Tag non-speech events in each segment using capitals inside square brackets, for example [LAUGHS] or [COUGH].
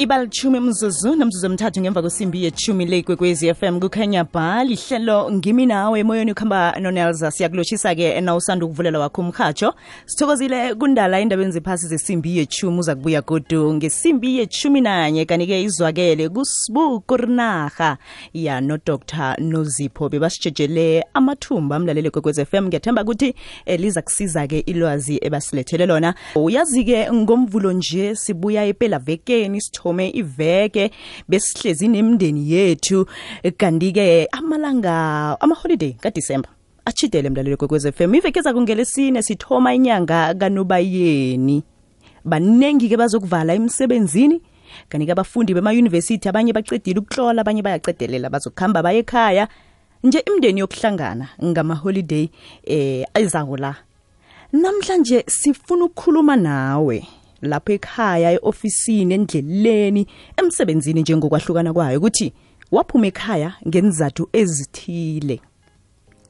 ibalitshumi mzuzu nomzuzu emthathu ngemva kwesimbi yetshumi le kwekwezi fm kukhanya ba hlelo ngimi nawe emoyeni ukuhamba nonelza siyakulotshisa-ke na usanda ukuvulela wakho umhatsho sithokozile kundala endabeni ziphasi zesimbi yetshumi uza kubuya godu ngesimbi yetshumi nanye. Kanike izwakele kusibu kurinarha ya nodr. Nozipho. Bebasitshejele amathumba amlaleli kwekwez fm ngiyathemba ukuthi eliza liza kusiza-ke ilwazi ebasilethele lona. Uyazi-ke ngomvulo nje sibuya epelavekeni sithome iveke besihlezi nemndeni yethu. Kanti-ke amalanga amaholiday kadisemba achidele mlalelo kwekwez fm iveke ezakungelesine sithoma inyanga kanobayeni. Baningi-ke bazokuvala emsebenzini kanti-ke abafundi bemayunivesithi abanye bacedile ukutlola abanye bayacedelela bazokuhamba baye ekhaya. Nje imndeni yokuhlangana ngamaholiday eh ezako la namhlanje sifuna ukukhuluma nawe lapho ekhaya eofisini endleleni emsebenzini njengokwahlukana kwayo ukuthi waphuma ekhaya ngenzathu ezithile.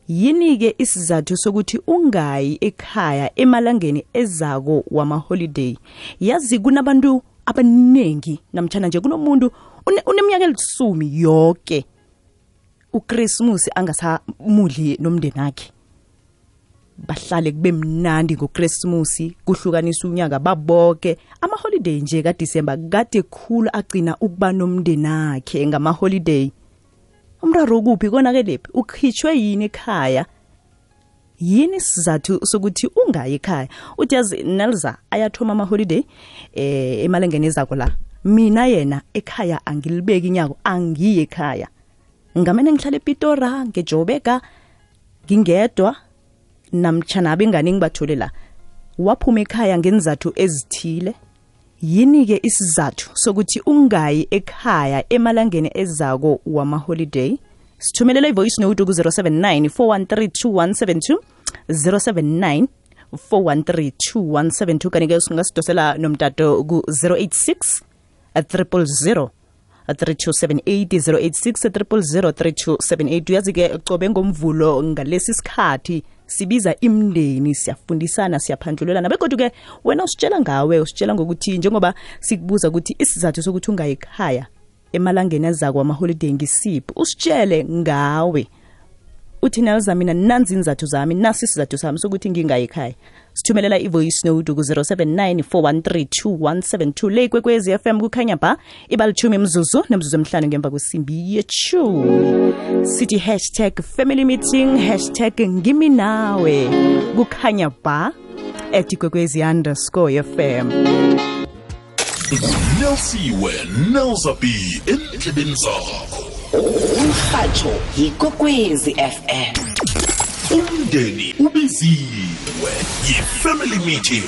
Yini-ke isizathu sokuthi ungayi ekhaya emalangeni ezako wamaholiday? Yazi kunabantu abaningi namtshana nje kunomuntu une- uneminyaka elisumi yoke. Ukrismus angasamudli nomndeni akhe bahlale kube mnandi ngokrismusi kuhlukanisa unyaka baboke. Amaholiday nje kadisemba kade khulu agcina ukuba nomndeni akhe ngamaholiday umraro ukuphi konakelephi ukhitshwe yini ekhaya? Yini isizathu sokuthi ungayi ekhaya? Uthi nelza ayathoma amaholiday eh emalengeni ezako la. Mina yena ekhaya angilibeki inyako angiye ekhaya. Ngamene ngihlale epitora ngejobeka ngingedwa namtshana abengane ngibathole la waphuma ekhaya ngenzathu ezithile. Yini-ke isizathu sokuthi ungayi ekhaya emalangeni ezako wamaholiday? Sithumelela ivoice note ku-079 413 2172 079 413 kanti-ke singasidosela nomtato ku-086 300 3278 086 3278 uyazi-ke cobe ngomvulo ngalesi sikhathi sibiza imndeni siyafundisana siyaphandlulelana. Begodwa-ke wena usitshela ngawe usitshela ngokuthi njengoba sikubuza ukuthi isizathu sokuthi ungayikhaya emalangeni azakwa amaholiday ngisiphi usitshele ngawe uthi nelza mina nanzi inzathu zami nasi isizathu sami sokuthi ngingayi ekhaya. Sithumelela ivoice note ku-079 413 le ikwekwezi fm kukhanya ba ibalitshumi mzuzu nemzuzu emhlanu ngemva kwesimbi yeshumi sithi hashtag family meeting hashtag ngimi nawe. Kukhanya ba at ikwekwezi underscore fm nelsiwe nelzabi endlebeni zakho umhatsho yikokwezi fm umndeni ubiziwe yifamily meeting.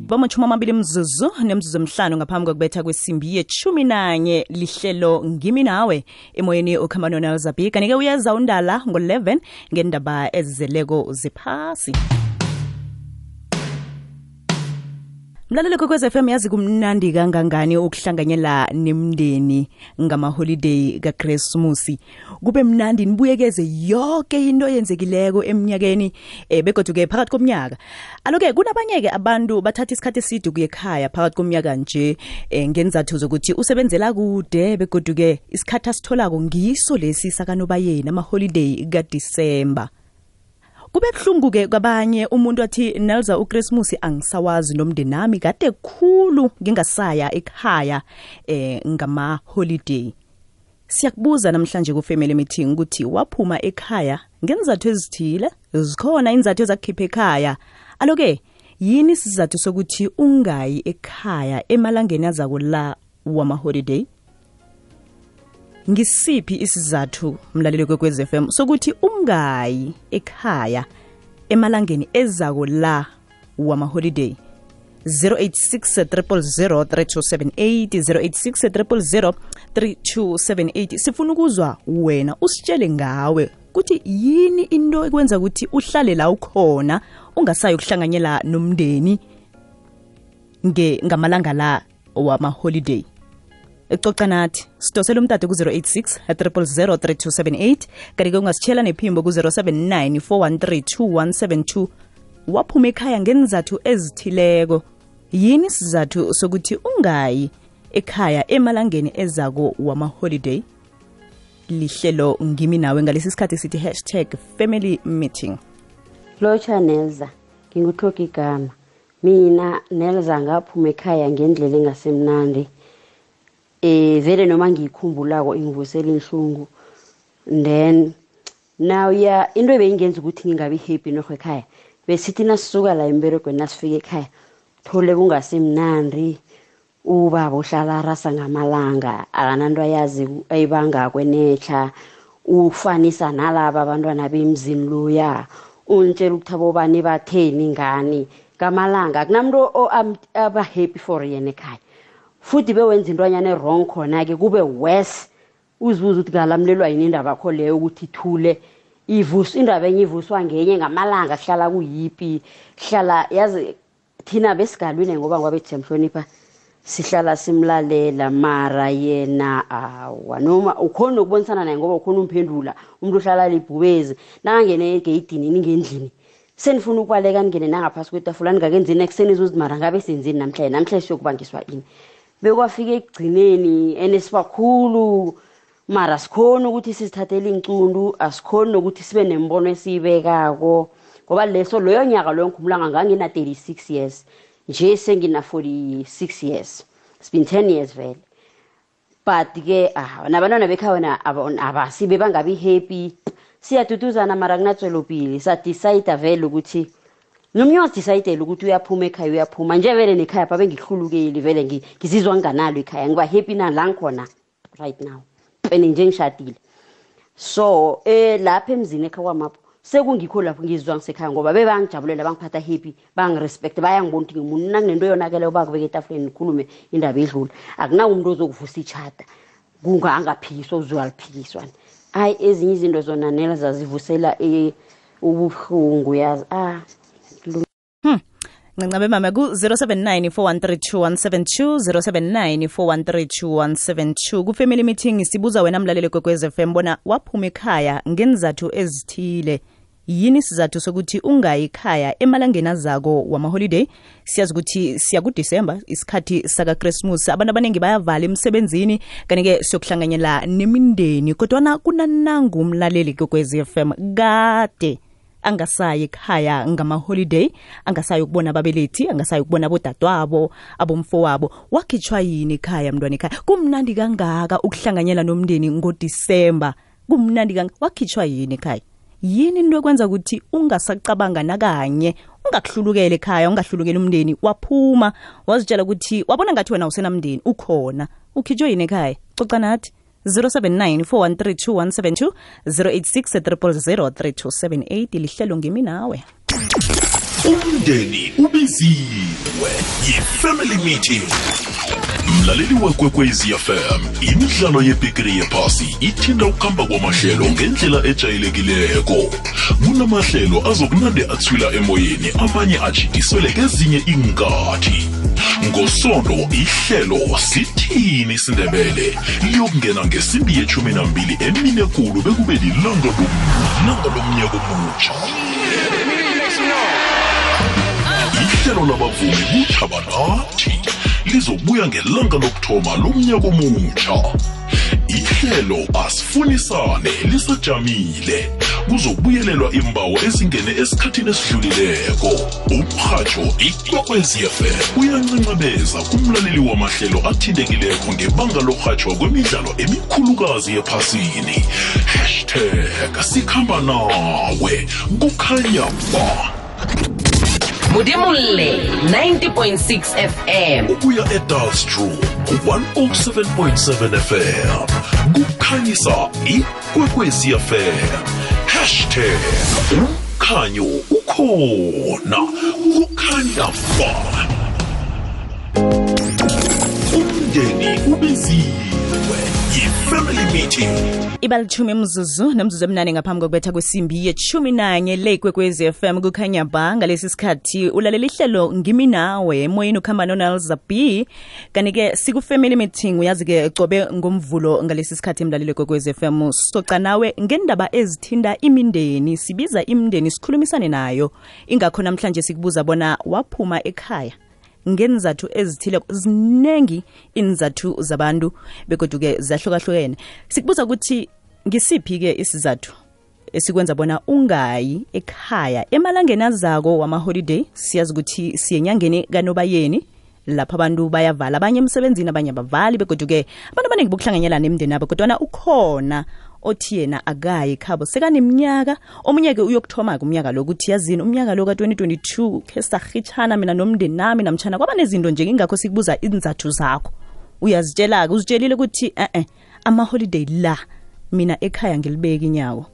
Bamachumi amabili mzuzu nemzuzu emhlanu ngaphambi kokubetha kwesimbi yechumi nanye lihlelo ngimi nawe emoyeni okuhamba nonelzabi kanike uyeza undala ngo-11 ngendaba ezizeleko ziphasi mlalelo kwekwez fm yazi kumnandi kangangani ukuhlanganyela nemndeni ngamaholiday kakrismusi kube mnandi nibuyekeze yonke into eyenzekileko eminyakeni um begoduke phakathi komnyaka. Aloke kunabanye-ke abantu bathatha isikhathi eside kuye ekhaya phakathi komnyaka nje um ngenzathu zokuthi usebenzela kude begoduke isikhathi asitholako ngiso lesi sakanobayeni amaholiday kadisemba kube buhlungu-ke kwabanye umuntu athi nelza ukrismus angisawazi nomndeni nami kade khulu ngingasaya ekhaya eh ngama-holiday. Siyakubuza namhlanje ku-family meeting ukuthi waphuma ekhaya ngenzathu ezithile? Zikhona inzathu ezakukhipha ekhaya? Aloke yini isizathu sokuthi ungayi ekhaya emalangeni azako la wama-holiday ngisiphi isizathu mlaleli kwekwez FM sokuthi ungayi ekhaya emalangeni ezako la wamaholiday 086 3278 sifuna ukuzwa wena usitshele ngawe ukuthi yini into ekwenza ukuthi uhlale la ukhona ungasayi ukuhlanganyela nomndeni nge ngamalanga la wamaholiday. Ecoca nathi sidosele umtato ku-086 000 3278 kanti-ke ungasitshela nephimbo ku-079 413 waphuma ekhaya ngenzathu ezithileko. Yini isizathu sokuthi ungayi ekhaya emalangeni ezako wama-holiday? Lihlelo ngimi nawe ngalesi sikhathi sithi hashtag family meeting. Lotsha nelza nginguthoka igama mina nelza ngaphuma ekhaya ngendlela engasemnandi eh vele noma ngiyikhumbulako ingivusela inhlungu then now ya into ebeyingenza ukuthi ngingabi happy norho ekhaya besithi nasisuka la emberegweni nasifika ekhaya thole kungasemnandi ubaba uhlala arasa ngamalanga akananto ayazi ayibangako enehla ufanisa nalaba abantwana bemzini loya untshela ukuthi abobani batheni ngani kamalanga kunamntu aba-happy for yena ekhaya. Futhi bewenza intwanyana e-wrong khona-ke kube wes uzibuza ukuthi ngalamlelwa yini indaba akho leyo ukuthi ithule? Ivus indaba enye ivuswa ngenye ngamalanga kuhlala kuyipi? Kuhlala yazi thina besigalwini ngoba ngoba bethi siyamhlonipha sihlala simlalela mara yena awa. Noma ukhona ukubonisana naye ngoba ukhona umphendula umuntu ohlala libhubezi nakangene egeyidini ningendlini senifuna ukubaleka ningene nangaphasi kwetafula ningakenzini ekuseni izuzi mara ngabe senzini namhlanje namhlanje siyokubangiswa ini. Bekwafika ekugcineni and sibakhulu mara sikhoni ukuthi sizithathele incundu asikhoni nokuthi sibe nembono esiyibekako ngoba leso loyo nyaka loyo ngikhumulanga ngangina-36 years nje sengina-46 years. It's been 10 years vele. But-ke ah, nabantwana bekhaya abasibe bangabi happy. Siyaduduzana mara kunatswelopili sadicida vele ukuthi nomnye wasidicayidela ukuthi uyaphuma ekhaya uyaphuma. Nje vele nekhaya pha bengihlulukeli vele ngi- ngizizwa nginganalo ekhaya. Ngiba happy na la ngikhona right now. And nje ngishadile. So eh lapha emzini ekhaya kwamapho sekungikho lapho ngizizwa ngisekhaya ngoba bebangijabulela bangiphatha happy bangirespect bayangibona ukuthi ngimuntu nakunento yonakeleyo bakubeka etafuleni nikhulume indaba edlula akunawo umuntu ozokuvusa ichata kungangaphikiswa uzwaliphikiswane hayi ezinye izinto zona nela zazivusela eh, ubuhlungu yazi ah. Ncancabe mama ku-079 4132172 079 4132172 ku-family meeting sibuza wena mlaleli kwekwez fm bona waphuma ekhaya ngenzathu ezithile. Yini isizathu sokuthi ungayikhaya emalangeni azako wamaholiday? Siyazi ukuthi siya kudisemba isikhathi sakakrismus abantu abaningi bayavala emsebenzini kanti-ke siyokuhlanganyela nemindeni kodwana kunanangu umlaleli kwekwez fm kade angasayi ekhaya ngamaholiday angasayi ukubona ababelethi angasayi ukubona abodadwabo abomfowabo. Wakhitshwa yini ekhaya mntwana ekhaya? Kumnandi kangaka ukuhlanganyela nomndeni ngodisemba? Kumnandi kangaka? Wakhitshwa yini ekhaya? Yini into ekwenza ukuthi ungasacabanga nakanye ungakuhlulukela ekhaya ungahlulukeli umndeni? Waphuma wazitshela ukuthi wabona ngathi wena usenamndeni ukhona. Ukhitshwe yini ekhaya? Coca nathi 079 4132172 086 3278 lihlelo ngimi nawe. Umndeni ubiziwe yi-family meeting mlaleli wekwekwezi fm imidlalo yebhigiri yephasi ithinta ukuhamba kwamahlelo ngendlela ejayelekileko. Kunamahlelo azokunande athwila emoyeni amanye ajidiswele kezinye inkathi ngosondo ihlelo sithini isindebele? Liyokungena ngesimbi yechumi nambili emine kulu bekube lilanga lilanga lomnyaka omutsha ihlelo labavumi kuthabanathi lizobuya ngelanga lokuthoma lomnyaka omutsha ihlelo asifunisane lisajamile. Kuzobuyelelwa imbawo ezingene esikhathini esidlulileko. Umrhatsho ikwekwezfm uyancancabeza kumlaleli wamahlelo athintekileko ngebanga lorhatshwa kwemidlalo emikhulukazi ephasini. Hashtag sikhamba nawe kukhanya ba modimolle 90.6 fm ukuya edalstrom 107.7 fm kukhanyisa ikwekwezi fm hashtag umkhanyo ukhona kukhanya ba umndeni ubiziwe yi-family meeting. Ibalithumi mzuzu nomzuzu emnane ngaphambi kokubetha kwesimbi yechumi nanye le kwekwezi m kukhanya ba. Ngalesi sikhathi ulalela ihlelo ngimi nawe emoyeni ukuhamba nonalza b kanti-ke siku-family meeting uyazi-ke cobe ngomvulo ngalesi sikhathi emlaleli kwekwezi fm soca nawe ngendaba ezithinta imindeni sibiza imindeni sikhulumisane nayo. Ingakho namhlanje sikubuza bona waphuma ekhaya ngenzathu ezithile ziningi inzathu zabantu begoduke zahlukahlukene sikubuza ukuthi ngisiphi-ke isizathu esikwenza bona ungayi ekhaya? Emalangeni azako wama-holiday siyazi ukuthi siyenyangeni kanobayeni lapho abantu bayavala abanye emsebenzini abanye abavali begoduke abantu abaningi bokuhlanganyelana emndeni abo kodwana ukhona othi yena akayi khabo. Sekaneminyaka omunye-ke uyokuthoma-ke umnyaka lo ukuthi yazini umnyaka lo ka-2022 khe sahitshana mina nomndeni nami namtshana kwaba nezinto nje ingakho sikubuza inzathu zakho. Uyazitshela-ke uzitshelile ukuthi e-e amaholiday la mina ekhaya ngilibeka inyawo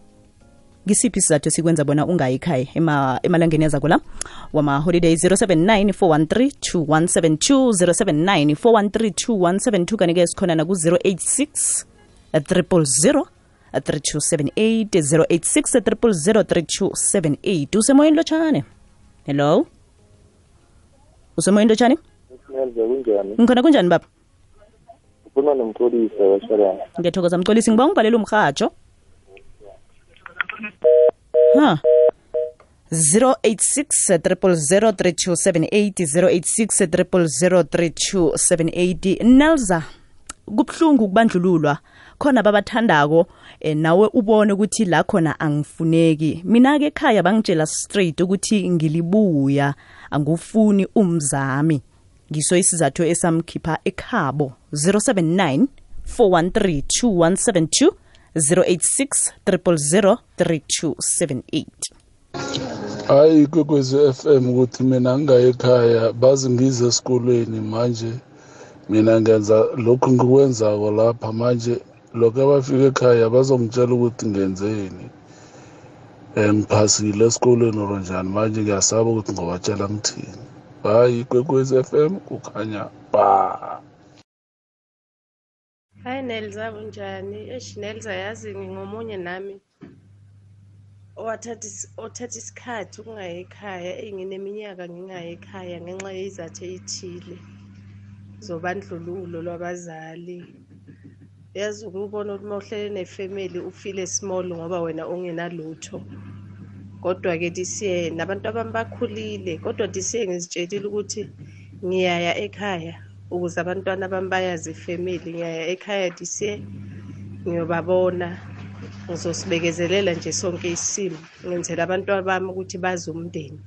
ngisiphi isizathu esikwenza bona ungayi ekhaya ema- emalangeni yazako la? Wama-holiday 079 413 2172 079 413 2172 kanike sikhona naku-086 000 3278 086 000 3278 usemoyeni lotshane hello? Usemoyeni lotshane kunjani? ngikhona kunjani baba? Ukhuluma nomxolisi washalana. ngiyathokoza mxolisi ngiba ungibhalela umrhatsho ha. 086 3278 086 3278 nelza kubuhlungu kubandlululwa khona babathandako eh, nawe ubone ukuthi la khona angifuneki. Mina-ke ekhaya bangitshela straight ukuthi ngilibuya angufuni umzami. Ngiso isizathu esamkhipha ekhabo. 079 413 2172 086 000 3278 hayi kwekwezi FM ukuthi mina ngingayi ekhaya bazi ngize esikolweni manje. Mina ngenza lokhu ngikuwenzako lapha manje. Lokho abafika ekhaya bazongitshela ukuthi ngenzeni. Ngiphasile esikolweni or njani manje ngiyasaba ukuthi ngobatshela ngithini. Hayi kwekwezi FM kukhanya ba. Hayi nelza kunjani eish nelza yazi ngingomunye nami othatha isikhathi ukungayi ekhaya. Eyi ngineminyaka ngingayi ekhaya ngenxa yezizathu ey'thile zobandlululo lwabazali. Yazi ukubona ukuthi uma uhlele nefemeli ufile small ngoba wena ungenalutho. Kodwa-ke disiye nabantu abami bakhulile kodwa disiye ngizitshelile ukuthi ngiyaya ekhaya ukuze abantwana bami bayazi ifemeli ngiyaya ekhaya disiye ngiyobabona ngizosibekezelela nje sonke isimo ngenzela abantwana bami ukuthi bazi umndeni.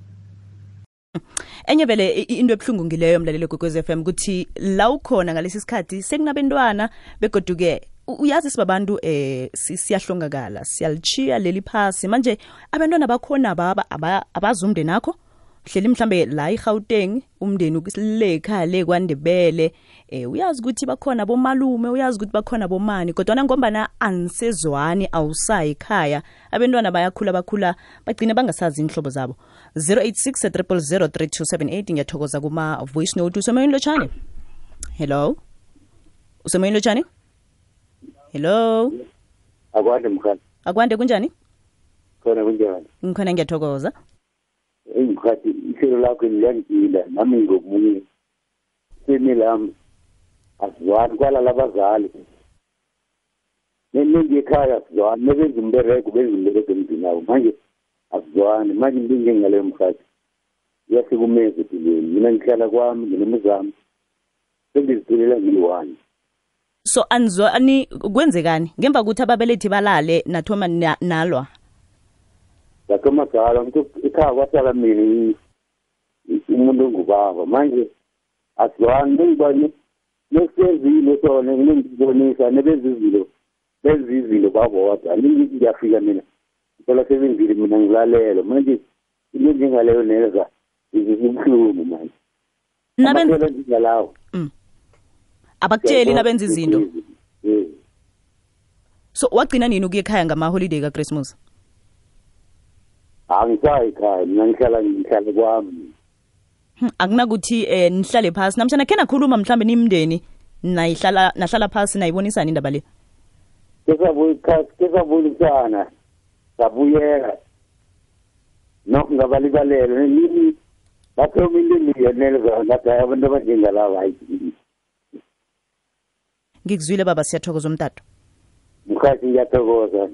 Enye vele into ebuhlungu ngileyo mlalelo f m ukuthi la ukhona ngalesi sikhathi sekunabentwana begoduke uyazi sibabantu eh si- siyahlongakala siyalichiya leli phasi. Manje abantwana bakhona baba aba- abazi umndeni akho hleli mhlambe la eGauteng umndeni le ekhaya le kwaNdebele. Eh uyazi ukuthi bakhona bomalume uyazi ukuthi bakhona bomani kodwa ngombana anisezwani awusayi ekhaya. Abantwana bayakhula bakhula bagcina bangasazi inhlobo zabo. 086 000 3278 ngiyathokoza kuma voice note. Usemoyeni lotshane hello? Usemoyeni lotshane hello? Akwande mkhati. akwande kunjani? Khona kunjani? ngikhona ngiyathokoza. Eyi mkhati ihlelo lakho liyangila nami ngomunye. Simi lami asizwani kwalala abazali. Nengi ekhaya asizwani nebenza umbereko benza umbereko emzini manje asizwani manje into njengaleyo mkhati iyasikumeza empilweni mina ngihlala kwami nginemizamo. Sengizithulela ngiyi-one. So anizwani kwenzekani? Ngemva kokuthi ababelethi balale nathoma nalwa? ngathoma njalo ngithi ekhaya kwahlala mina umuntu ongubaba. Manje asizwani nengibone nesenzile sona nengibonisa nebenza izinto benza izinto babodwa. Ningithi ngiyafika mina thola sebenzile mina ngilalele manje into njengaleyo neza ibuhlungu manje. Nabenza njengalawo abakutsheli nabenza izinto. So wagcina nini ukuya ekhaya ngama-holiday ka-christmas angisayi khaya mina ngihlala ngihlale kwami. Hmm, akunakuthi eh nihlale phasi. Namhlanje khe nakhuluma mhlambe nimndeni nayihlala nahlala phasi nayibonisana indaba le? Kesabulisana sabuyela no ngabalibalele nini bathoma into hayi abantu abanjengalaba hayi. Ngikuzwile baba siyathokoza umtato. Mkhathi ngiyathokoza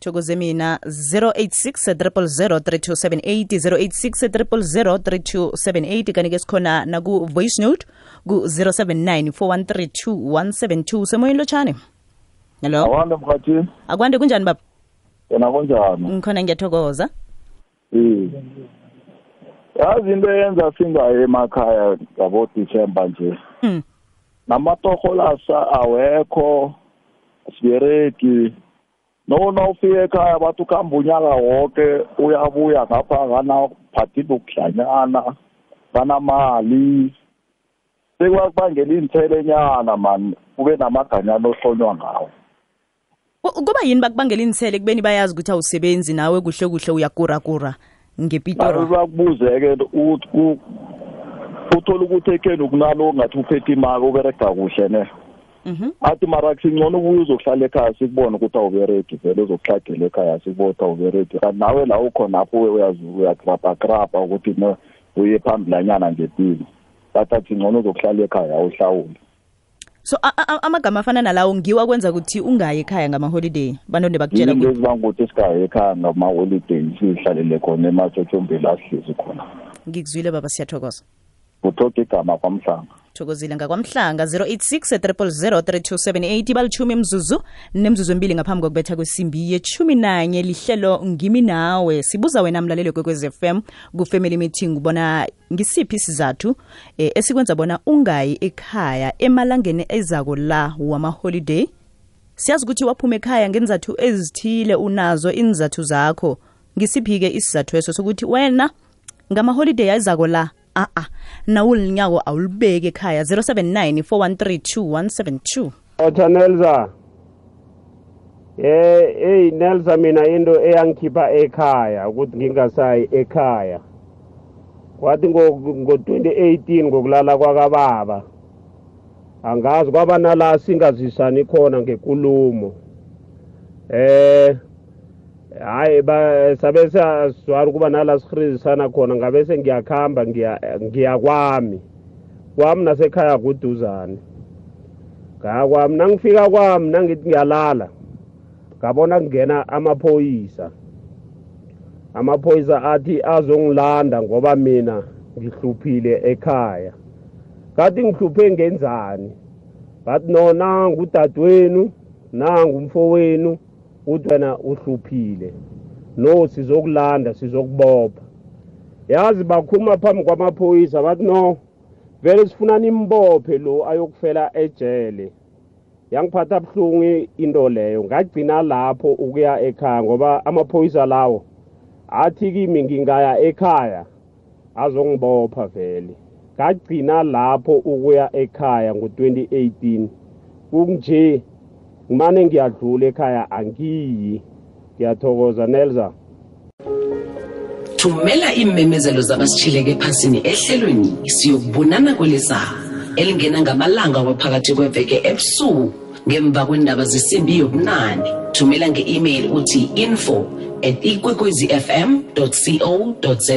thokoze mina 086 0003278 086 0003278 kanti-ke sikhona naku-voice note ku-079 4132172 semoyeni lotshani hello? Awande mkhathini akwande kunjani baba? Yena kunjani? Ngikhona ngiyathokoza. Yazi into eyenza singaye emakhaya ngabo-december nje. Hmm. namatorholasa awekho siberegi no nawufika ekhaya bathi ukuhamba unyaka woke uyabuya ngapha nganaphathile ukuhlanyana banamali sekwakubangela iinthelenyana man kube namaganyana ohlonywa ngawo. Kuba yini bakubangela inisele kubeni bayazi ukuthi awusebenzi nawe kuhle kuhle uyakurakura ngepitori? Bakubuze-ke uthole ukuthi ekheni kunalo ngathi uphethe imali uberega kuhle ne. Mhm. athi mara singcono ubuye uzohlala ekhaya sikubone ukuthi awuberedi vele uzokuhlagela ekhaya sikubone ukuthi awuberegi. Kanti nawe la ukhonapho uyazi uyakrabakraba ukuthi no uye phambilanyana ngempilo bathi athi ngcono uzokuhlala ekhaya awuhlawuli. So amagama afana nalawo ngiwa kwenza ukuthi ungayi ekhaya ngama-holiday? Banonde bakutshela into ezibanga ukuthi esigaya ekhaya ngama-holiday sihlalele khona ematshotshombeni asihlezi khona? Ngikuzwile baba siyathokoza. Uthoke igama kwamhlanga thokozile ngakwamhlanga 086 3278 balithumi mzuzu nemzuzu embili ngaphambi kokubetha kwesimbi yechumi nanye lihlelo ngimi nawe. Sibuza wena mlaleli kwekwez fm ku-family meeting ubona ngisiphi isizathu e, esikwenza bona ungayi ekhaya emalangeni ezako la wamaholiday? Siyazi ukuthi waphuma ekhaya ngenzathu ezithile unazo inzathu zakho. Ngisiphi-ke isizathu eso sokuthi wena ngamaholiday ayizako la? A-a nawulinyako awulibeki ekhaya 079 4132172 Otha Nelsa. Eh hey Nelsa mina into eyangikhipha ekhaya ukuthi ngingasayi ekhaya. Kwathi ngo ngo2018 ngokulala kwakababa. Angazi kwaba nala singazisani khona ngekulumo. Eh hayi ba sabe sazwara ukuba nala sikhrizisana khona ngabe sengiyakhamba ngiya ngiya kwami. Nasekhaya kuduzane. ngakwami nangifika kwami nangithi ngiyalala ngabona kungena amaphoyisa amaphoyisa athi azongilanda ngoba mina ngihluphile ekhaya kathi ngihluphe ngenzani bathi no nangu udadewenu nangu umfowenu uthi wena uhluphile. No sizokulanda sizokubopha. Yazi bakhuluma phambi kwamaphoyisa bathi no vele sifuna nimbophe lo ayokufela ejele. Yangiphatha buhlungu into leyo. Ngagcina lapho ukuya ekhaya ngoba amaphoyisa lawo athi kimi ngingaya ekhaya azongibopha vele. Ngagcina lapho ukuya ekhaya ngo-2018 kunje ngimane ngiyadlula ekhaya angiyi. Ngiyathokoza nelza. Thumela iimemezelo zabasitshileke ephasini ehlelweni siyokubonana kweliza elingena ngamalanga waphakathi kweveke ebusuku ngemva kwendaba zesimbi yobunane. Thumela nge-email uthi info at ikwekwezifm co za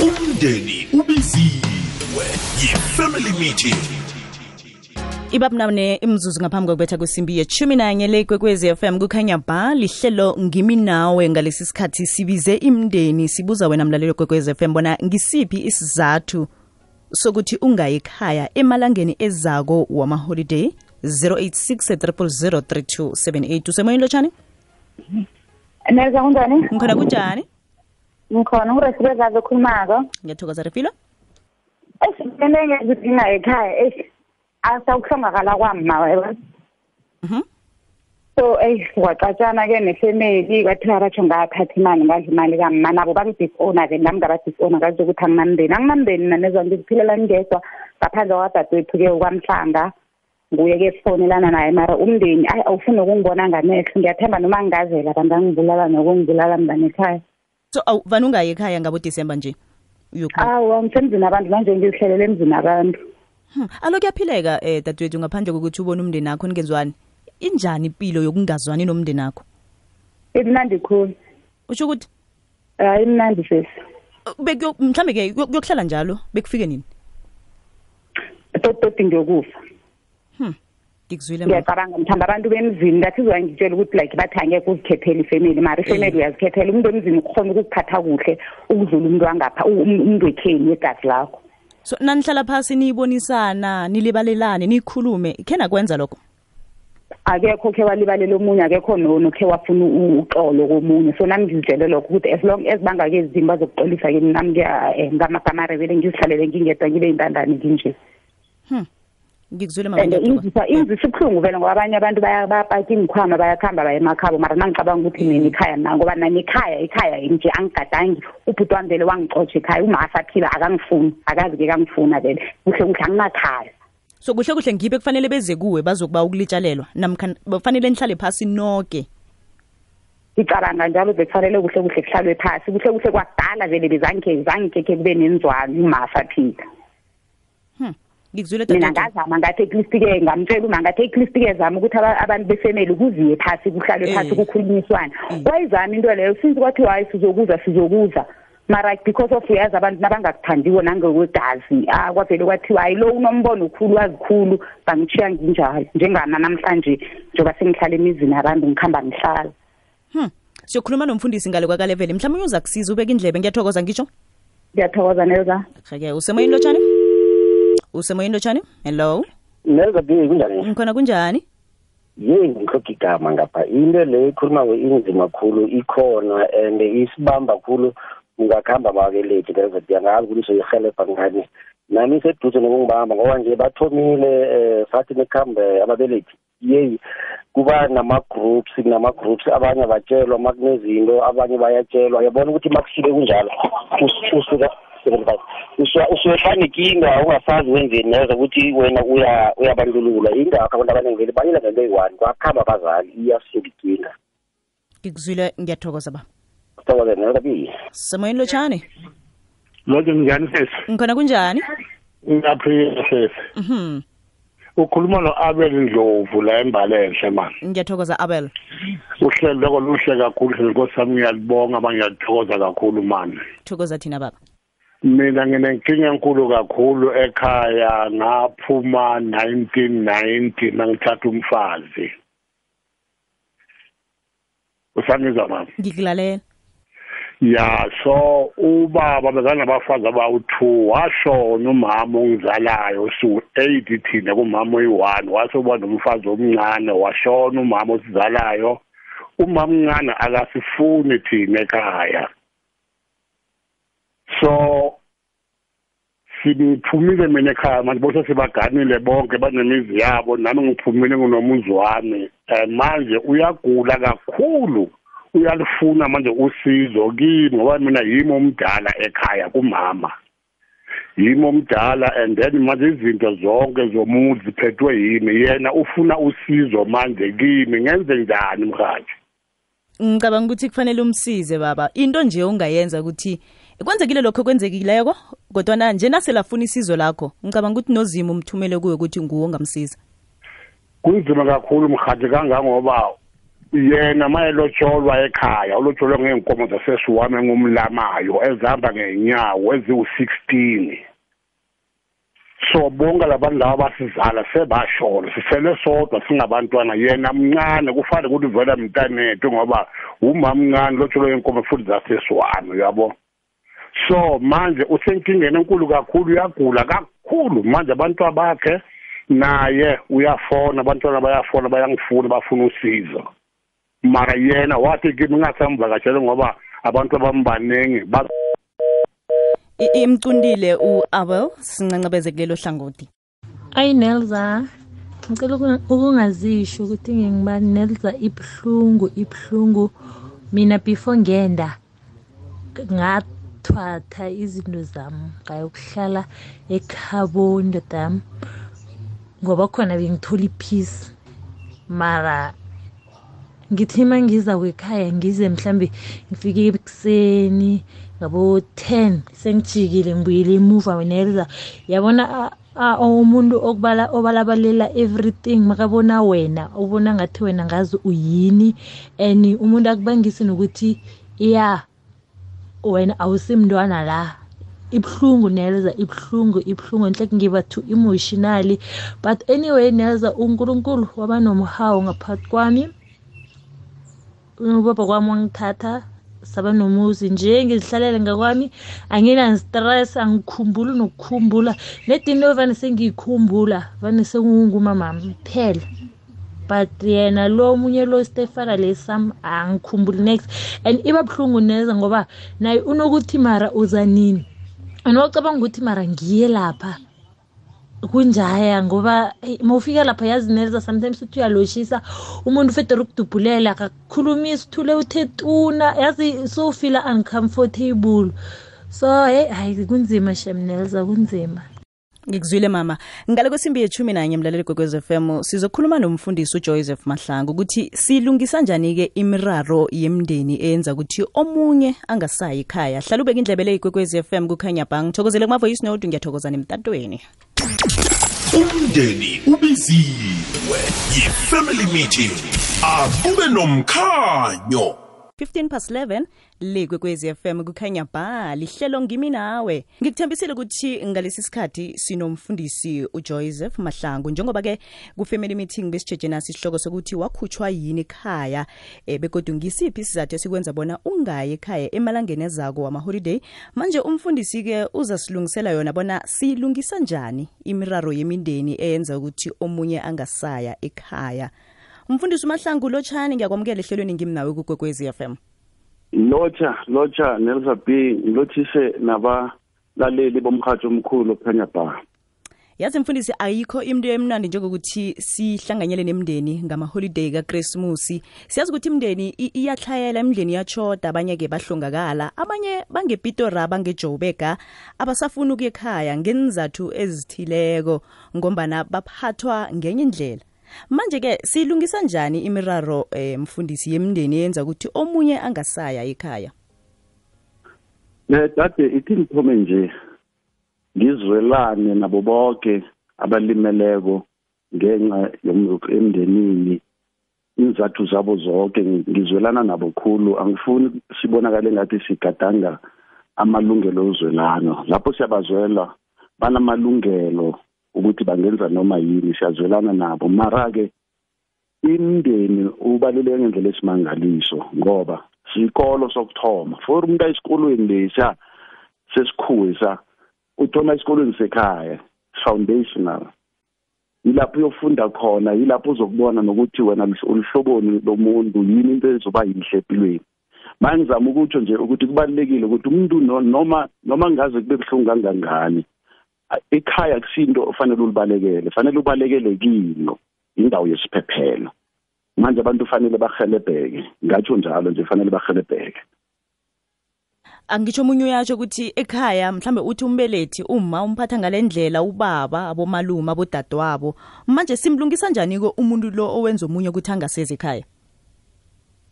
umndeni ubiziwe yi-family meeting. Ibabunane imzuzu ngaphambi kokubetha kwesimbi yeshumi nanye le kwekwezi fm kukhanya ba lihlelo ngimi nawe ngalesi sikhathi sibize imndeni sibuza wena mlalelo kwekwezi fm bona ngisiphi isizathu sokuthi ungayi ekhaya emalangeni ezako wamaholiday? 086 usemoyeni lotshani? Neza kunjani? ngikhona kunjani? Ngikhona uResibeza okhulumako. ngiyathokoza refilo. Esifike ngizidinga ekhaya eish asakuhlongakala kwami mawa yabo. Mhm. So eish kwacatshana ke nefamily kwathiwa batsho ngaphatha imali ngadla imali kamma nabo babi-disown ke nami ngaba-disown kazi ukuthi anginamndeni anginamndeni nanezwa ngiziphilela ngedwa ngaphandle kwadadewethu-ke kwamhlanga nguye-ke sifonelana naye mara umndeni ayi awufuni ukungibona ngamehlo. Ngiyathemba noma ngingazela bangangibulala nokungibulala mntana ekhaya so awu vane ungayi ekhaya ngabo-december nje? Uyokhuluma awu ngisemzini abantu manje ngizihlelela emzini abantu Hmm, alo kuyaphileka eh dadewethu ngaphandle kokuthi ubone umndeni akho ningezwani injani impilo yokungazwani nomndeni akho imnandi khulu. Usho ukuthi? Hayi imnandi sesi. Bekuyo mhlambe ke kuyokuhlala njalo? Bekufike nini? Tototi ngiyokufa ngikuzwile mama. Ngiyacabanga mthanda abantu bemzini ngathi uzwangitshela ukuthi like bathi angeke uzikhethele ifemeli mara ifemeli uyazikhethela umuntu emzini ukhona ukukuphatha kuhle ukudlula umuntu wangapha u- um- umuntu wekheni wegazi lakho. So nanihlala phasi niyibonisana nilibalelane nikhulume. Khe nakwenza lokho? Akekho khe walibalela omunye akekho no- nokhe wafuna u- uxolo komunye. So nami ngizitshele lokho ukuthi as long as bangake izimo bazokuxolisa kimi nami ngiya- eh, ngamagama arebele ngizihlalele ngingedwa ngibe yintandane nginje. Ngikuzwile mama and ngiyathokoza. ingizisa ingizisa ubuhlungu vele ngoba abanye abantu baya- bayapaka iy'nkhwama bayakuhamba baya emakhabo mara mangicabanga ukuthi mina ikhaya na ngoba nami ikhaya ikhaya nje angigadangi. Ubhuti wami vele wangixotsha ekhaya umasa aphila akangifuni akazi-ke kangifuna vele. Kuhle kuhle anginakhaya so kuhle kuhle ngibe kufanele beze kuwe bazokuba ukulitshalelwa namkha kufanele nihlale phasi noke? Ngicabanga njalo bekufanele kuhle kuhle kuhlalwe phasi. Kuhle kuhle kwakudala vele bezange zangekhe kube nenzwalo umasa aphila ngikuzwile mina dadewethu. ngazama ngathi eklist-ke ngamtshela uma ngathi eklist-ke zama ukuthi aba- abantu befemeli kuziwe phasi kuhlalwe phasi Eh. kukhulunyiswane wayizama into leyo since kwathiwa hayi sizokuza sizokuza. Mara because of uyazi abantu nabangakuthandiwo nangokwegazi ah kwavele kwathiwa hayi lo unombono ukhulu wazikhulu bangitshiya nginjalo njengana namhlanje njengoba sengihlala emizini yabantu ngikhamba ngihlala. Hmm. siyokhuluma nomfundisi ngale kwakalevele mhlawumbe uza kusiza ubeka indlebe ngiyathokoza ngisho ngiyathokoza nelza ke usemoyeni lotshani? Usemoyeni lotshani hello? Neza be kunjani? Ngikhona kunjani? Ye ngikhokha igama ngapha. Into le ikhuluma inzima khulu ikhona and isibamba khulu ungakuhamba bakelethi neza ngiyangazi ukuthi soyihelebha ngani. Nami seduze nokungibamba ngoba nje bathomile um sathi nekhambe ababelethi yeyi kuba nama-groups nama-groups abanye batshelwa ma kunezinto abanye bayatshelwa. Uyabona ukuthi ma kufike kunjalo? Us- [LAUGHS] usuka usuka nenkinga ungasazi wenzeni neza ukuthi wena uya uyabandlulula. Ingakho abantu abaningi vele bayela ngento eyi-one kwakuhamba abazali iyasuka ikinga. Ngikuzwile ngiyathokoza ba thokoze semoyeni lotshani? Loke njani sesi ngikhona kunjani? Ngiyaphila sesi mhm. Ukhuluma no-abel ndlovu la embalenhle mani ngiyathokoza abel. Uhlelo loko luhle kakhulu hlelo nkosi yami ngiyalibonga aba ngiyalithokoza kakhulu mani thokoza thina baba mina nginenkinga enkulu kakhulu ekhaya ngaphuma 1990 mangithatha umfazi. Usangizwa mama? Ngikulalela ya so ubaba bekanabafazi abawu-two washona umama ongizalayo osu-eight thina kumama oyi-one wasoba nomfazi omncane washona umama osizalayo. Umama omncane akasifuni thina ekhaya. So siphumile mina ekhaya manje bose sibaganile bonke banemizi yabo nami ngiphumile nginomuzi wami um manje uyagula kakhulu uyalifuna manje usizo kimi ngoba mina yimi omdala ekhaya kumama. Yimi omdala and then manje izinto zonke zomuzi ziphethwe yimi yena ufuna usizo manje kimi. Ngenze njani mhathi ngicabanga ukuthi kufanele umsize baba. Into nje ongayenza ukuthi kwenzekile lokho kwenzekileko kodwana nje naselafuna isizo lakho ngicabanga ukuthi nozimo umthumele kuwe ukuthi nguwo ongamsiza. Kunzima kakhulu mhathi kangangoba yena mayelotsholwa ekhaya ulotsholwe ngeenkomo zasesiwami engumlamayo ezihamba ngeenyawo eziwu-sixteen. So bonke labantu laba basizala sebashona sisele sodwa singabantwana. Yena mncane kufanele ukuthi vele mntanethu ngoba umama mncane lotsholwe ngeenkomo futhi zasesiwami uyabo? So manje usenkingeni enkulu kakhulu uyagula kakhulu. Manje abantwana bakhe naye uyafona abantwana bayafona bayangifuna bafuna usizo. Mara yena wathi kimi ngasamvakashele ngoba abantu abambaningi ba- I- imcundile u-abel sincancabeze kulelo hlangothi. Ayi nelza ngicela uku- ukungazisho ukuthi ngingibani nelza ibuhlungu ibuhlungu. Mina before ngenda ngathwatha izinto zami ngayokuhlala ekhabo indoda yami ngoba khona bengithola ipeace. Mara ngithi uma ngiza kwekhaya ngize mhlambe ngifike ekuseni ngabo 10 sengijikile ngibuyele emuva nelza yabona a- a- umuntu okubala obalabalela everything makabona wena ubona ngathi wena ngazi uyini and umuntu akubangisi nokuthi ya wena awusimntwana la. Ibuhlungu nelza ibuhlungu ibuhlungu. Nhle ngiba too emotionally. But anyway nelza unkulunkulu waba nomhawu ngaphakathi kwami. Ubaba kwami wangithatha saba nomuzi nje ngizihlalele ngakwami. Anginanistress angikhumbuli nokukhumbula. Nedinto vane sengiyikhumbula vane sengungumamami kuphela but yena lo omunye lo stefana lesam angikhumbuli next. And iba buhlungu neza ngoba naye unokuthi mara uza nini? And wacabanga ukuthi mara ngiye lapha. Kunjaya ngoba mawufika lapha yazi neza sometimes uthi uyaloshisa umuntu ufedera ukudubhulela akakukhulumisa uthule uthe tuna yazi sowufila uncomfortable. So hey hayi kunzima shemnelza kunzima. Ngikuzwile mama. Ngale kwesimbi yethumi nanye mlaleli f m sizokhuluma nomfundisi uJoseph Mahlangu ukuthi silungisa njani-ke imiraro yemndeni eyenza ukuthi omunye angasayi ekhaya? Hlala ubeka indlebe le igwekwez FM kukhanya bang thokozele kuma-voice note ngiyathokoza nemtatweni. Umndeni ubiziwe. Yi-family meeting. Akube nomkhanyo. 15 past 11 le kwekwezi FM kukhanya ba lihlelo ngimi nawe. Ngikuthembisile ukuthi ngalesi sikhathi sinomfundisi uJoseph Mahlangu. Njengoba ke ku family meeting besijeje sokuthi wakhutshwa yini ekhaya e, begodwa ngisiphi isizathu esikwenza bona ungayi ekhaya emalangeni ezako wama holiday manje umfundisi ke uzasilungisela yona bona silungisa njani imiraro yemindeni eyenza ukuthi omunye angasaya ekhaya? Umfundisi umahlangu lotshani ngiyakwamukela ehlelweni ngimnawe kugwekwezi FM lotsha lotsha nelsa b ngilothise nabalaleli bomhatsho omkhulu ophenya ba yazi mfundisi ayikho into emnandi njengokuthi sihlanganyele nemndeni ngamaholiday kakrismusi siyazi ukuthi imndeni iyatlhayela imndeni iyachoda abanye-ke bahlongakala abanye bangepitora bangejobeka abasafuni ukuya ekhaya ngenzathu ezithileko ngombana baphathwa ngenye indlela manje-ke siyilungisa njani imiraro eh, mfundisi yemndeni yenza ukuthi omunye angasaya ekhaya? Ne dade ithi ngithome nje ngizwelane nabo bonke abalimeleko ngenxa emndenini. Inzathu zabo zonke ngizwelana nabo khulu. Angifuni sibonakale ngathi sigadanga amalungelo ozwelano lapho siyabazwela banamalungelo ukuthi bangenza noma yini siyazwelana nabo. Mara-ke imndeni ubaluleke ngendlela esimangaliso ngoba sikolo sokuthoma. For umuntu ayisikolweni lesa sesikhuwe sa uthoma esikolweni sekhaya foundational. Yilapho uyofunda khona yilapho uzokubona nokuthi wena ulihloboni lomuntu yini into ezoba yinhle empilweni. Manje ngizama ukutsho nje ukuthi kubalulekile ukuthi umuntu noma noma ngaze kube buhlungu kangangani ekhaya kusinto ofanele ulibalekele fanele ubalekele kilo indawo yesiphephelo. Manje abantu fanele bahelebheke ngatsho njalo nje fanele bahelebheke angitsho omunye uyatsho ukuthi ekhaya mhlambe uthi umbelethi uma umphatha ngale ndlela ubaba abomalume abodadewabo. Manje simlungisa njani-ko umuntu lo owenza omunye ukuthi angasezi ekhaya?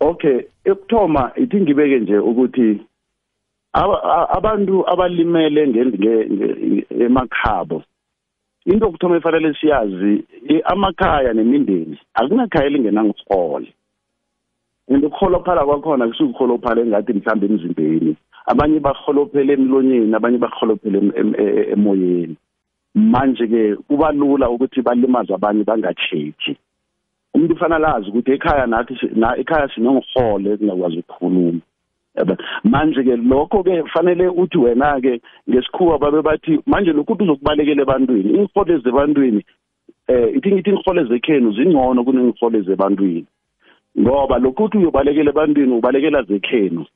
Okay ekuthoma ithi ngibeke nje ukuthi abantu abalimele emakhabo. Into okuthoma efanele siyazi amakhaya nemindeni akunakhaya elingenangihole and ukuholophala kwakhona kusukuholophala engathi mhlawumbe emzimbeni. Abanye baholophele emlonyeni abanye baholophele emoyeni. Manje-ke kuba lula ukuthi balimaze abanye bangacheji umuntu ufanele azi ukuthi ekhaya nathi ekhaya sinongihole ekungakwazi ukukhuluma. Manje ke lokho ke fanele uthi wena ke ngesikhuwa babe bathi manje lokhu uzokubalekela ebantwini ingihole zebantwini eh ithi ngithi ingihole zekhenu zingcono kunengihole zebantwini ngoba lokhu uthi uyobalekela ebantwini ubalekela zekhenu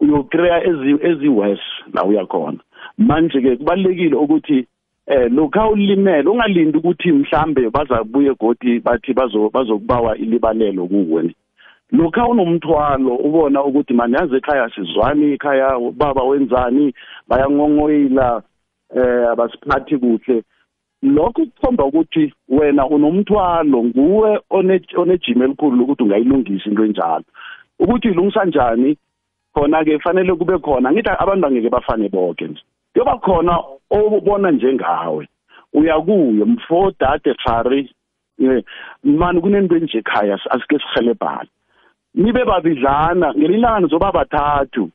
uyocreate ezi ezi-worse la uyakhona manje ke kubalekile ukuthi eh lokho ulimele ungalindi ukuthi mhlambe bazabuye godi bathi bazo bazokubawa ilibalelo kuwe. Lokha unomthwalo ubona ukuthi manje yazi ekhaya sizwani ekhaya baba wenzani bayangongoyila eh abasiphathi kuhle lokho kukhomba ukuthi wena unomthwalo nguwe onejima elikhulu ukuthi ungayilungisa into enjalo ukuthi ilungisa njani khona ke fanele kube khona ngithi abantu angeke bafane bonke nje kuyoba khona obona njengawe uyakuye mfo dade fari mani kunento enje ekhaya asike sihelebhane nibe babidlana ngelinye ilanga nizoba bathathu.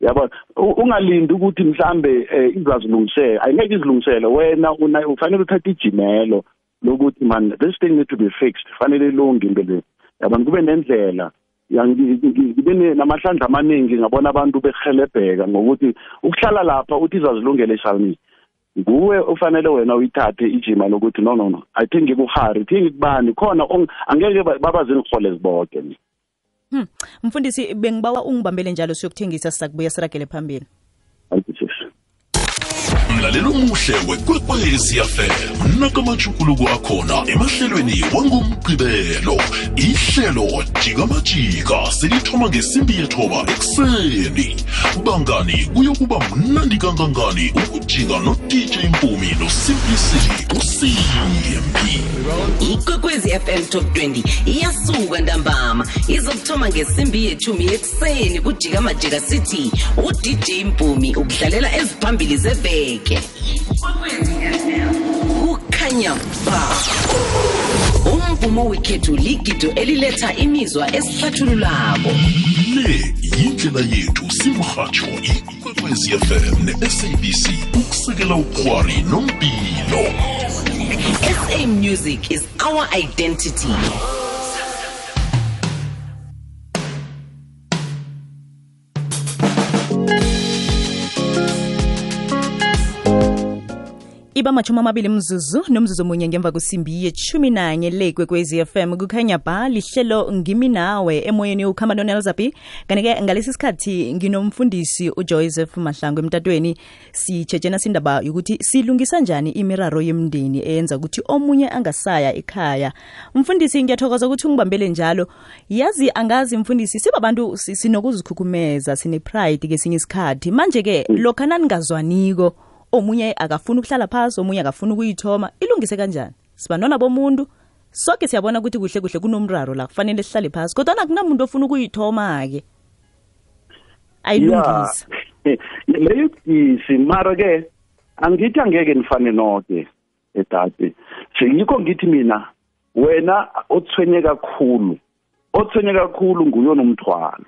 Yabona U- ungalindi ukuthi mhlambe eh, izazilungisela ayingeke izilungisele. Wena una- ufanele uthathe ijimelo lokuthi man this thing need to be fixed. Fanele ilunge into le. Yabona kube nendlela. Ya, ngi- ngi- ngibe ne- namahlandla amaningi ngabona abantu behelebheka ngokuthi ukuhlala lapha uthi izazilungele shalini nguwe ufanele wena uyithathe ijima lokuthi no no no. I think ngikuhari thi ngikubani khona ong- angeke ba- babazingihole ziboke Hmm. Mfundisi bengibawa ungibambele njalo siyokuthengisa sizakubuya siragele phambili. Mlalelo omuhle wekwekwezi fm nakamajukuluko akhona emahlelweni wangomgqibelo. Ihlelo jikamajika selithoma ngesimbi yethoba ekuseni. Bangani kuyokuba mnandi kangangani ukujika nodj mpumi nosimplicity usimbi ikwekwezi fm top 20 iyasuka ntambama. Izokuthoma ngesimbi yethumi ekuseni kujika majika city. Udj mpumi ukudlalela eziphambili zeveke kukhanya ba. Umvumo wekhethu ligido eliletha imizwa esihlathululako le yindlela yethu simrhatsho ikwekwezi fm ne-sabc ukusekela ukhwari nompilo sa music is our identity iba machumi amabili mzuzu nomzuzu munye ngemva kwesimbi yechumi nanye le kwekwezi fm kukhanya ba lihlelo ngimi nawe emoyeni ukhamba nonelzapi kanti-ke ngalesi sikhathi nginomfundisi ujoseph mahlango emtatweni. Sitshetshena sindaba yokuthi silungisa njani imiraro yemndeni eyenza ukuthi omunye angasaya ekhaya? Mfundisi ngiyathokoza ukuthi ungibambele njalo. Yazi angazi mfundisi sibabantu si- sinokuzikhukhumeza sine-pride kesinye isikhathi. Manje-ke lokha naningazwaniko omunye akafuna ukuhlala phasi omunye akafuna ukuyithoma ilungise kanjani? Sibanona bomuntu soke siyabona ukuthi kuhle kuhle kunomraro la kufanele sihlale phasi kodwa nakunamuntu ofuna ukuyithoma-ke. Ayilungise [LAUGHS] leyo budisi mara ke angithi angeke nifane noke edade. Seyikho ngithi mina wena othwenye kakhulu othwenye kakhulu nguye onomthwalo.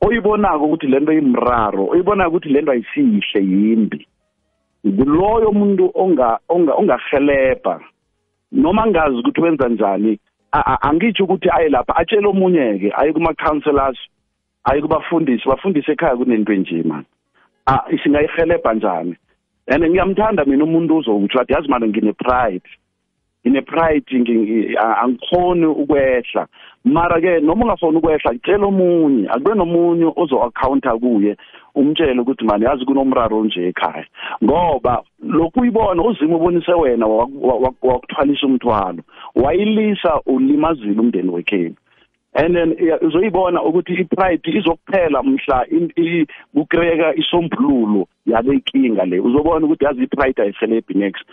Oyibonako ukuthi lento imraro oyibonako ukuthi lento ayisihle yimbi. Nguloyo muntu onga onga ongahelebha noma ngazi ukuthi wenza njani angitsho ukuthi aye lapha atshele omunye ke aye kuma counselors aye kubafundisi bafundise ekhaya kunento enje man. Ah singayihelebha njani? And ngiyamthanda mina umuntu uzokuthi wathi yazi manje ngine pride ngine pride angikhoni ukwehla. Mara ke noma ungafoni ukwehla tshela omunye akube nomunye ozo accounta kuye umtshele ukuthi mani yazi kunomraro onje ekhaya. Ngoba lokhu uyibona uzima ubonise wena waku- waku- wakuthwalisa umthwalo wayilisa ulimazile umndeni wekhenu. And then iya- uzoyibona ukuthi i-pride izokuphela mhla in- i- kukreka isombululo yale inkinga le. Uzobona ukuthi yazi i-pride ayihelebhi next.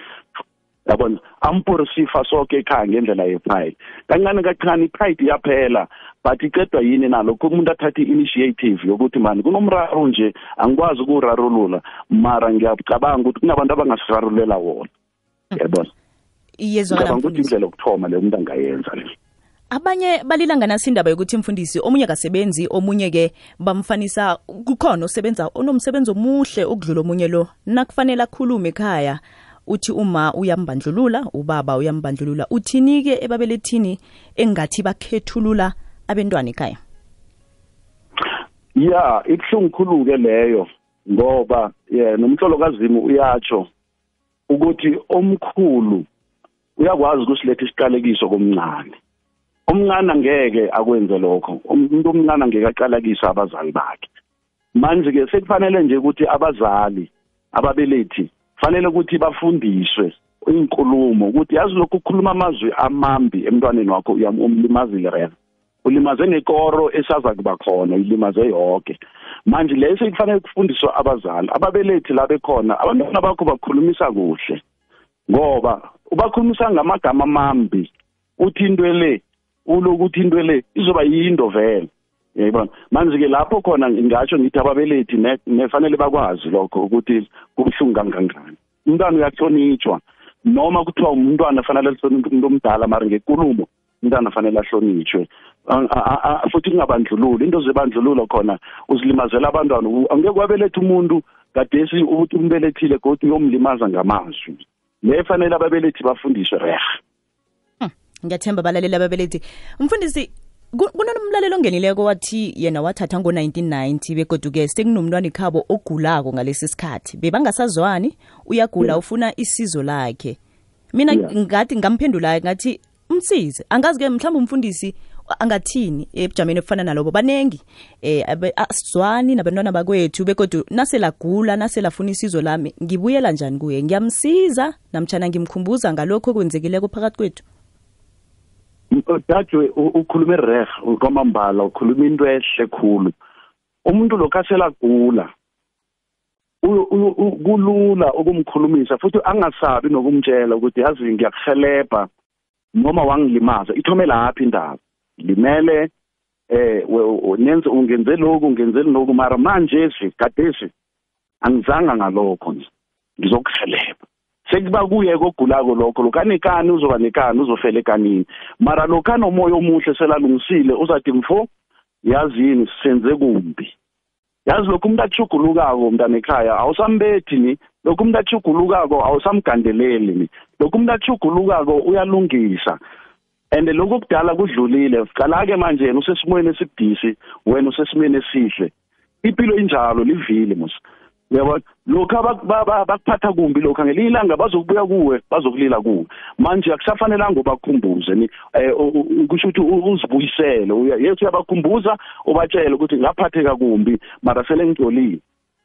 Yabona ampurisifa sonke ekhaya ngendlela ye-pride. Kancane kancane i-pride iyaphela but icedwa yini nalokho umuntu athathe i-initiative yokuthi mani kunomraro nje angikwazi ukuwurarulula. Mara ngiyacabanga ukuthi kunabantu abangasirarulela wona. Yabona? Iyezwakala ngicabanga ukuthi mfundisi. indlela yokuthoma leyo umuntu angayenza le. Abanye balila nganasi indaba yokuthi mfundisi omunye akasebenzi omunye-ke bamfanisa kukhona osebenza onomsebenzi omuhle okudlula omunye lo nakufanele akhulume ekhaya. Uthi uma uyambandlulula ubaba uyambandlulula uthini-ke ebabelethini engathi bakhethulula abentwana ekhaya? Ya ibuhlungu khulu-ke leyo ngoba ye nomhlolo kazimu uyatsho ukuthi omkhulu uyakwazi ukusiletha isiqalekiso komncane. Omncane angeke akwenze lokho umuntu omncane angeke aqalekise abazali bakhe. Manje-ke sekufanele nje ukuthi abazali ababelethi fanele ukuthi bafundiswe inkulumo ukuthi yazi lokhu ukukhuluma amazwi amambi emntwaneni wakho uyam- umlimazile rena ulimaze nekoro esaza kuba khona ilimaze yonke manje leyo sekufanele kufundiswa abazali ababelethi la bekhona abantwana bakho bakhulumisa kuhle. Ngoba ubakhulumisa ngamagama amambi uthi into le ulokuthi into le izoba yinto vele. Yayibona? Manje-ke lapho khona ngingatsho ngithi ababelethi ne- nefanele bakwazi lokho ukuthi kubuhlungu kangangani umntwana uyahlonitshwa. Noma kuthiwa umntwana fanele lihloniphe umuntu omdala mara ngekulumo umntana fanele ahlonitshwe. Ang- a- a- a- futhi kungabandlululi. Into zebandlululo khona uzilimazela abantwana U- angeke wabeletha umuntu gadesi ukuthi umbelethile kodwa uyomlimaza ngamazwi. Le fanele ababelethi bafundiswe reha ngiyathemba balaleli ababelethi. Mfundisi ku- kunomlalelo ongenileko wathi yena wathatha ngo-1990 begoduke sekunomntwana ikhabo ogulako ngalesi sikhathi. Bebangasazwani? Uyagula yeah. ufuna isizo lakhe. Mina Yeah. ngathi ngamphendula ngathi umsize angazi-ke mhlawumbe umfundisi angathini ebujameni obufana nalobo. Banengi eh abe- asizwani nabantwana bakwethu begodu naselagula naselafuna isizo lami. Ngibuyela njani kuye? Ngiyamsiza namtshana ngimkhumbuza ngalokho okwenzekileko phakathi kwethu dadwe ukhuluma ereh kwamambala ukhuluma into ehle khulu. Umuntu uyo- u- kulula ukumkhulumisa futhi angasabi nokumtshela ukuthi yazi ngiyakuhelebha noma wangilimaza ithome lapha indaba. Limele eh nenze ungenze lokhu ungenze lokhu mara manje si gadesi angizanga ngalokho nje ngizokuhelebha sekuba kuye kokugulako lokho lokanekani uzoba nekani uzofela ekanini mara lokhu anomoya omuhle selalungisile uzathi mfo yazini senze kumbi. Yazi lokhu umuntu achugulukako mntana ekhaya awusambethi ni. Lokhu umuntu achugulukako awusamgandeleli ni. Lokhu umuntu achugulukako uyalungisa. And lokhu kudala kudlulile. Qala-ke manje yena usesimweni esibudisi wena usesimweni esihle. Impilo injalo livile mos. Uyabona lokhu abak- ba- ba- bakuphatha kumbi lokhu ngelinye ilanga bazokubuya kuwe bazokulila kuwe. Manje akusafanelanga ubakhumbuze ni eh, u- u- kusho ukuthi u- uzibuyisele. Uya- yes uyabakhumbuza ubatshele ukuthi ngaphatheka kumbi mara sele ngixolile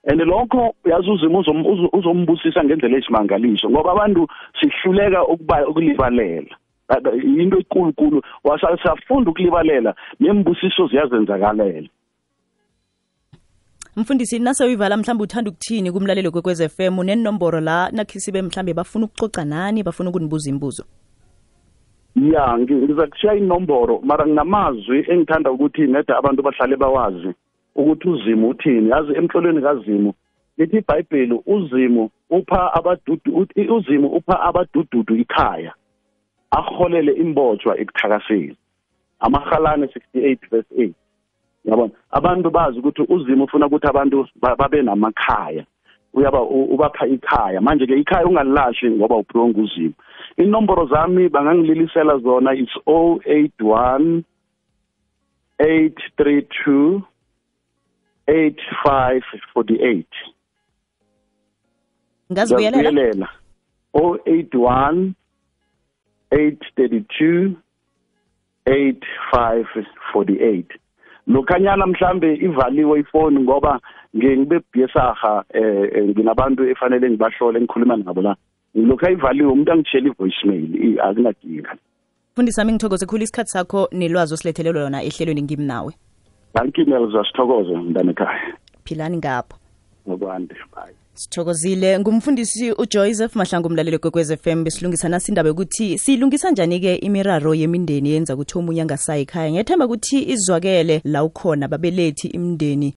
and lokho yazi uzima uzom- uzo- uzombusisa ngendlela esimangaliso ngoba abantu sihluleka ukuba ukulibalela. Ba- ba- into ekulukulu wasafunda ukulibalela nembusiso ziyazenzakalela. Mfundisi nase uyivala mhlawumbe uthanda ukuthini kumlalelo kwekwez FM unenomboro la nakhisibe mhlawumbe bafuna ukucoca nani bafuna ukunibuza imibuzo ya ngi- ngiza kushiya inomboro mara nginamazwi engithanda ukuthi neda abantu bahlale bawazi ukuthi uzimu uthini. Yazi emhlolweni kazimu lithi ibhayibheli uzimu upha abadudu uthi- uzimu upha abadududu ikhaya aholele imbotshwa ekuthakaseni. Amahalane 68 verse 8 yabona? Abantu bazi ukuthi uzimu ufuna ukuthi abantu ba- babe namakhaya. Uyaba u- ubapha ikhaya. Manje ke ikhaya ungalilahli ngoba uphiwe nguzimu inomboro zami bangangililisela zona it's 081 832 8548 ngazibuyelela Ngiyazibuyelela. 081 832 8548 lokhanyana mhlambe ivaliwe ifoni ngoba nge ngibe bhiyesaha eh eh, nginabantu efanele ngibahlole ngikhuluma nabo la. Lokho ayivaliwe umuntu angitshela i-voicemail i- akunadinga. Mfundisi wami ngithokoze khulu isikhathi sakho nelwazi osilethelelo lona ehlelweni ngimnawe ngankimela zasithokoze mntana ekhaya philani ngapho. Ngokwande bye. Sithokozile. Ngumfundisi ujoseph mahlangu umlaleli kwekwez m. Besilungisana sindaba yokuthi siyilungisa njani-ke imiraro yemindeni yenza ukuthi omunye angasayi ekhaya? Ngethemba ukuthi izwakele la ukhona babelethi imindeni